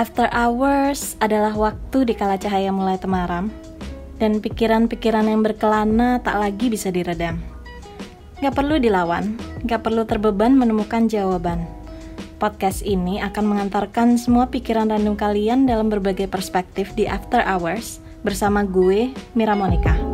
After hours adalah waktu di kala cahaya mulai temaram dan pikiran-pikiran yang berkelana tak lagi bisa diredam. Gak perlu dilawan, gak perlu terbeban menemukan jawaban. Podcast ini akan mengantarkan semua pikiran random kalian dalam berbagai perspektif di After Hours bersama gue, Mira Monica.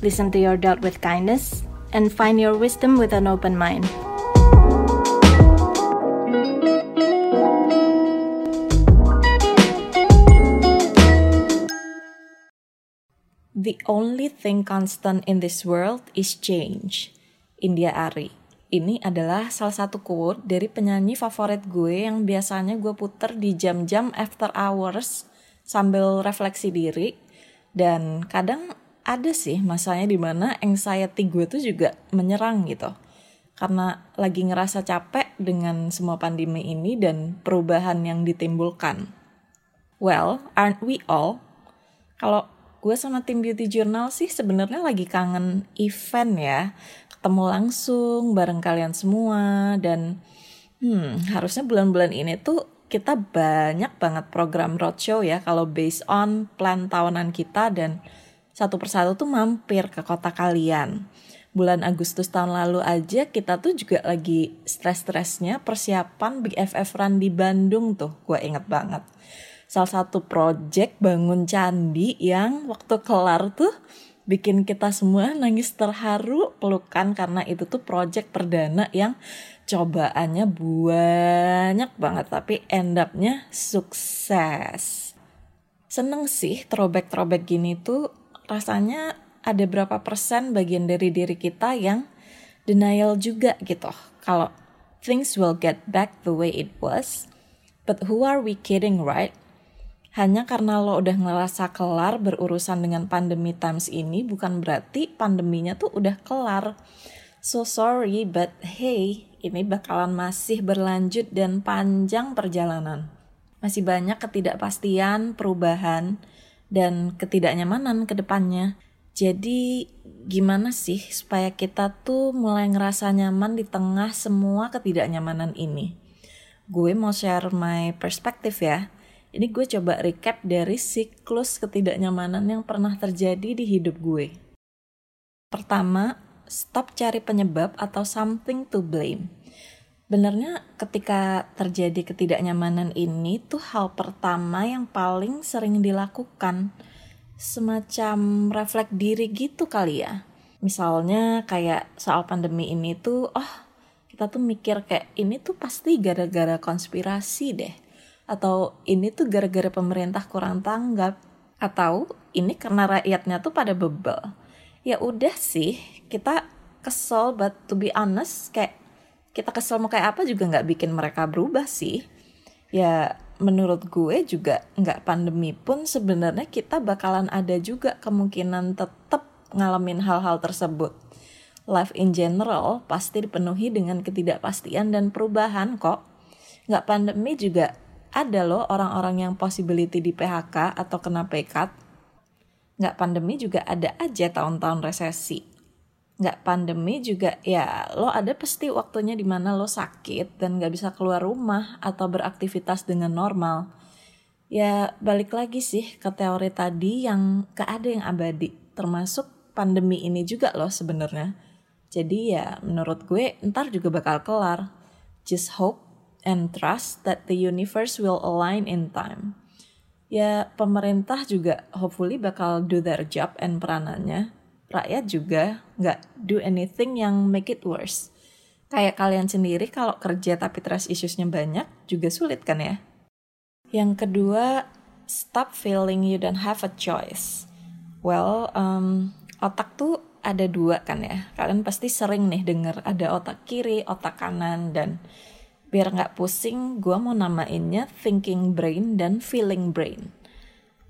Listen to your doubt with kindness and find your wisdom with an open mind. The only thing constant in this world is change. India Ari. Ini adalah salah satu quote dari penyanyi favorit gue yang biasanya gue puter di jam-jam after hours sambil refleksi diri. Dan kadang ada sih masanya di mana anxiety gue tuh juga menyerang gitu. Karena lagi ngerasa capek dengan semua pandemi ini dan perubahan yang ditimbulkan. Well, aren't we all? Kalau gue sama tim beauty journal sih sebenarnya lagi kangen event ya ketemu langsung bareng kalian semua dan hmm harusnya bulan-bulan ini tuh kita banyak banget program roadshow ya kalau based on plan tahunan kita dan satu persatu tuh mampir ke kota kalian. Bulan Agustus tahun lalu aja kita tuh juga lagi stres-stresnya persiapan Big FF Run di Bandung tuh, gue inget banget salah satu project bangun candi yang waktu kelar tuh bikin kita semua nangis terharu pelukan karena itu tuh project perdana yang cobaannya banyak banget tapi end up-nya sukses. Seneng sih throwback-throwback gini tuh rasanya ada berapa persen bagian dari diri kita yang denial juga gitu. Kalau things will get back the way it was, but who are we kidding right? hanya karena lo udah ngerasa kelar berurusan dengan pandemi times ini bukan berarti pandeminya tuh udah kelar. So sorry, but hey, ini bakalan masih berlanjut dan panjang perjalanan. Masih banyak ketidakpastian, perubahan, dan ketidaknyamanan ke depannya. Jadi gimana sih supaya kita tuh mulai ngerasa nyaman di tengah semua ketidaknyamanan ini? Gue mau share my perspektif ya ini gue coba recap dari siklus ketidaknyamanan yang pernah terjadi di hidup gue. Pertama, stop cari penyebab atau something to blame. Benernya ketika terjadi ketidaknyamanan ini tuh hal pertama yang paling sering dilakukan. Semacam refleks diri gitu kali ya. Misalnya kayak soal pandemi ini tuh, oh kita tuh mikir kayak ini tuh pasti gara-gara konspirasi deh atau ini tuh gara-gara pemerintah kurang tanggap atau ini karena rakyatnya tuh pada bebel ya udah sih kita kesel but to be honest kayak kita kesel mau kayak apa juga nggak bikin mereka berubah sih ya menurut gue juga nggak pandemi pun sebenarnya kita bakalan ada juga kemungkinan tetap ngalamin hal-hal tersebut life in general pasti dipenuhi dengan ketidakpastian dan perubahan kok nggak pandemi juga ada loh orang-orang yang possibility di PHK atau kena PK. Nggak pandemi juga ada aja tahun-tahun resesi. Nggak pandemi juga ya lo ada pasti waktunya di mana lo sakit dan nggak bisa keluar rumah atau beraktivitas dengan normal. Ya balik lagi sih ke teori tadi yang gak ada yang abadi. Termasuk pandemi ini juga loh sebenarnya. Jadi ya menurut gue ntar juga bakal kelar. Just hope and trust that the universe will align in time. Ya, pemerintah juga hopefully bakal do their job and peranannya. Rakyat juga nggak do anything yang make it worse. Kayak kalian sendiri kalau kerja tapi trust issues-nya banyak juga sulit kan ya? Yang kedua, stop feeling you don't have a choice. Well, um, otak tuh ada dua kan ya. Kalian pasti sering nih denger ada otak kiri, otak kanan, dan biar nggak pusing gue mau namainnya thinking brain dan feeling brain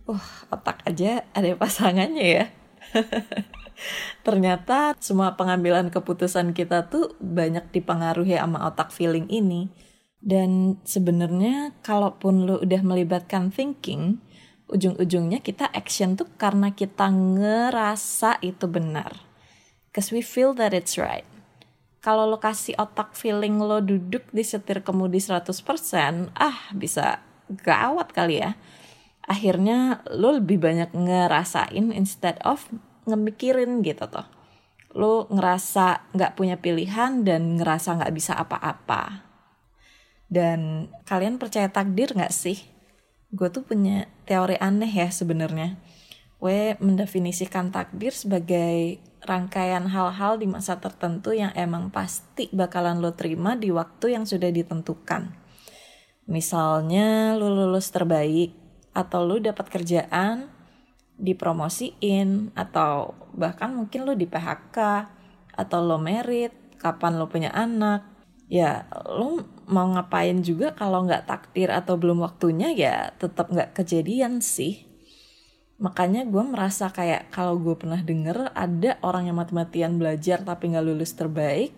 uh otak aja ada pasangannya ya ternyata semua pengambilan keputusan kita tuh banyak dipengaruhi sama otak feeling ini dan sebenarnya kalaupun lo udah melibatkan thinking ujung-ujungnya kita action tuh karena kita ngerasa itu benar. Cause we feel that it's right. Kalau lo kasih otak feeling lo duduk di setir kemudi 100%, ah bisa gawat kali ya. Akhirnya lo lebih banyak ngerasain instead of ngemikirin gitu tuh. Lo ngerasa nggak punya pilihan dan ngerasa nggak bisa apa-apa. Dan kalian percaya takdir nggak sih? gue tuh punya teori aneh ya sebenarnya. Gue mendefinisikan takdir sebagai rangkaian hal-hal di masa tertentu yang emang pasti bakalan lo terima di waktu yang sudah ditentukan. Misalnya lo lulus terbaik, atau lo dapat kerjaan, dipromosiin, atau bahkan mungkin lo di PHK, atau lo merit, kapan lo punya anak, ya lo mau ngapain juga kalau nggak takdir atau belum waktunya ya tetap nggak kejadian sih. Makanya gue merasa kayak kalau gue pernah denger ada orang yang mati-matian belajar tapi nggak lulus terbaik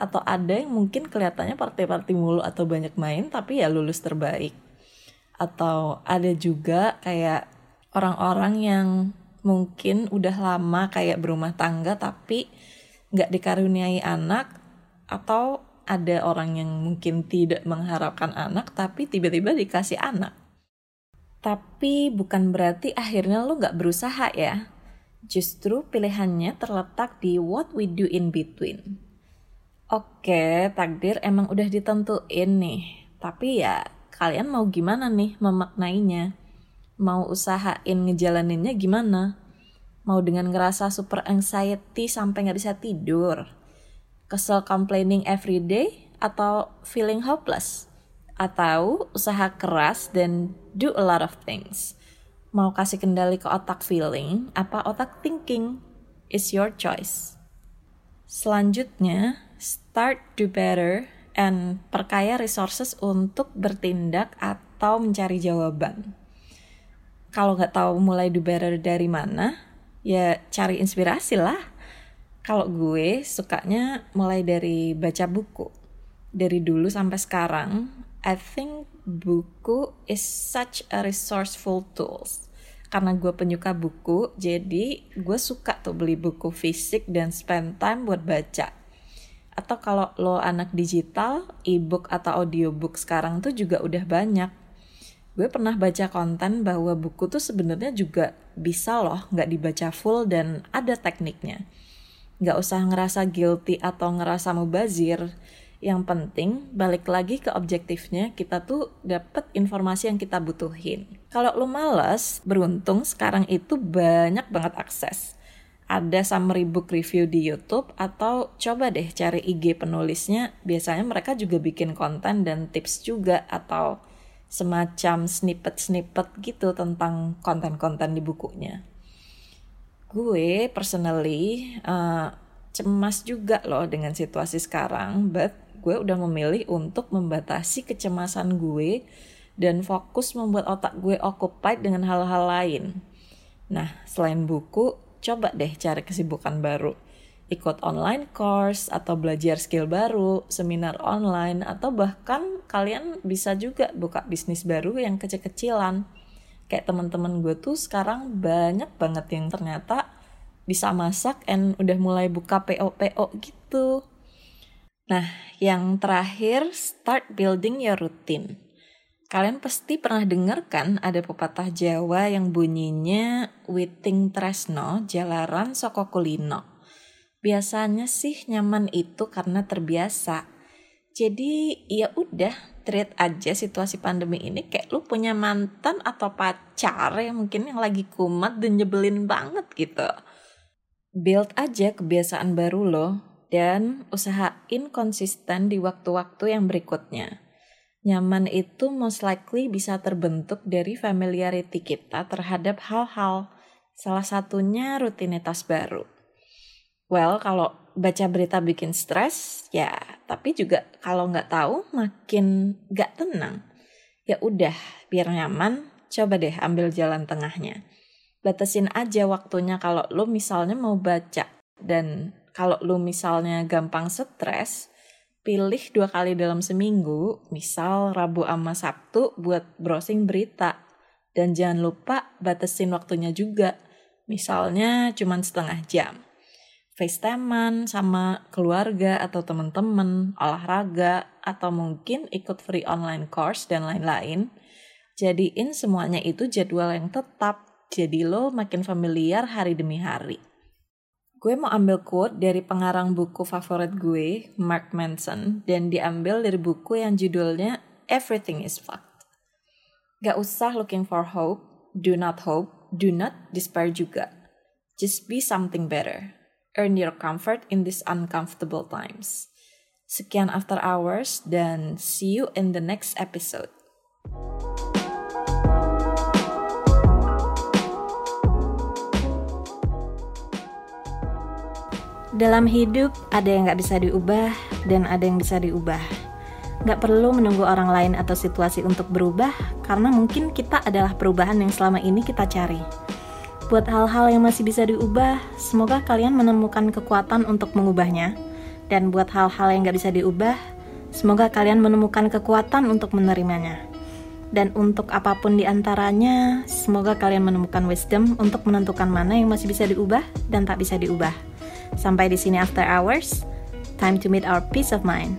atau ada yang mungkin kelihatannya partai-partai mulu atau banyak main tapi ya lulus terbaik. Atau ada juga kayak orang-orang yang mungkin udah lama kayak berumah tangga tapi nggak dikaruniai anak atau ada orang yang mungkin tidak mengharapkan anak tapi tiba-tiba dikasih anak. Tapi bukan berarti akhirnya lo gak berusaha ya. Justru pilihannya terletak di what we do in between. Oke, takdir emang udah ditentuin nih. Tapi ya kalian mau gimana nih memaknainya? Mau usahain ngejalaninnya gimana? Mau dengan ngerasa super anxiety sampai gak bisa tidur? kesel complaining every day atau feeling hopeless atau usaha keras dan do a lot of things. Mau kasih kendali ke otak feeling apa otak thinking is your choice. Selanjutnya, start do better and perkaya resources untuk bertindak atau mencari jawaban. Kalau nggak tahu mulai do better dari mana, ya cari inspirasi lah kalau gue sukanya mulai dari baca buku. Dari dulu sampai sekarang, I think buku is such a resourceful tools. Karena gue penyuka buku, jadi gue suka tuh beli buku fisik dan spend time buat baca. Atau kalau lo anak digital, e-book atau audiobook sekarang tuh juga udah banyak. Gue pernah baca konten bahwa buku tuh sebenarnya juga bisa loh nggak dibaca full dan ada tekniknya nggak usah ngerasa guilty atau ngerasa mubazir yang penting balik lagi ke objektifnya kita tuh dapat informasi yang kita butuhin. Kalau lo males, beruntung sekarang itu banyak banget akses. Ada summary book review di YouTube atau coba deh cari IG penulisnya. Biasanya mereka juga bikin konten dan tips juga atau semacam snippet-snippet gitu tentang konten-konten di bukunya gue personally uh, cemas juga loh dengan situasi sekarang, but gue udah memilih untuk membatasi kecemasan gue dan fokus membuat otak gue occupied dengan hal-hal lain. Nah, selain buku, coba deh cari kesibukan baru. Ikut online course atau belajar skill baru, seminar online, atau bahkan kalian bisa juga buka bisnis baru yang kecil-kecilan kayak teman-teman gue tuh sekarang banyak banget yang ternyata bisa masak and udah mulai buka PO-PO gitu. Nah, yang terakhir start building your routine. Kalian pasti pernah dengar kan ada pepatah Jawa yang bunyinya Witing Tresno Jalaran Soko Kulino. Biasanya sih nyaman itu karena terbiasa. Jadi ya udah treat aja situasi pandemi ini kayak lu punya mantan atau pacar yang mungkin yang lagi kumat dan nyebelin banget gitu. Build aja kebiasaan baru lo dan usahain konsisten di waktu-waktu yang berikutnya. Nyaman itu most likely bisa terbentuk dari familiarity kita terhadap hal-hal. Salah satunya rutinitas baru. Well, kalau baca berita bikin stres, ya tapi juga kalau nggak tahu makin nggak tenang. Ya udah, biar nyaman, coba deh ambil jalan tengahnya. Batasin aja waktunya kalau lo misalnya mau baca dan kalau lo misalnya gampang stres, pilih dua kali dalam seminggu, misal Rabu sama Sabtu buat browsing berita. Dan jangan lupa batasin waktunya juga. Misalnya cuma setengah jam. FaceTimean sama keluarga atau teman-teman, olahraga, atau mungkin ikut free online course dan lain-lain. Jadiin semuanya itu jadwal yang tetap, jadi lo makin familiar hari demi hari. Gue mau ambil quote dari pengarang buku favorit gue, Mark Manson, dan diambil dari buku yang judulnya Everything is Fucked. Gak usah looking for hope, do not hope, do not despair juga. Just be something better. Earn your comfort in these uncomfortable times. Sekian After Hours dan see you in the next episode. Dalam hidup ada yang gak bisa diubah dan ada yang bisa diubah. Gak perlu menunggu orang lain atau situasi untuk berubah karena mungkin kita adalah perubahan yang selama ini kita cari. Buat hal-hal yang masih bisa diubah, semoga kalian menemukan kekuatan untuk mengubahnya. Dan buat hal-hal yang gak bisa diubah, semoga kalian menemukan kekuatan untuk menerimanya. Dan untuk apa pun di antaranya, semoga kalian menemukan wisdom untuk menentukan mana yang masih bisa diubah dan tak bisa diubah. Sampai di sini after hours. Time to meet our peace of mind.